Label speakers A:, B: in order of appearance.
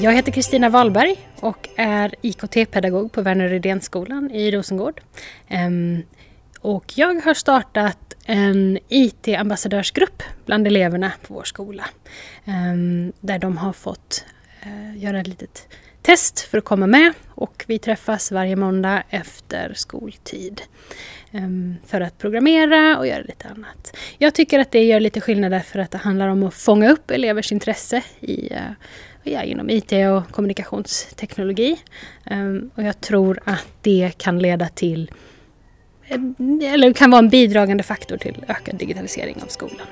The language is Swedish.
A: Jag heter Kristina Wahlberg och är IKT-pedagog på Werner Rydénskolan i Rosengård. Ehm, och jag har startat en IT-ambassadörsgrupp bland eleverna på vår skola. Ehm, där de har fått eh, göra ett litet test för att komma med och vi träffas varje måndag efter skoltid. Ehm, för att programmera och göra lite annat. Jag tycker att det gör lite skillnad därför att det handlar om att fånga upp elevers intresse i, eh, ja, inom IT och kommunikationsteknologi. Ehm, och jag tror att det kan leda till eh, eller kan vara en bidragande faktor till ökad digitalisering av skolan.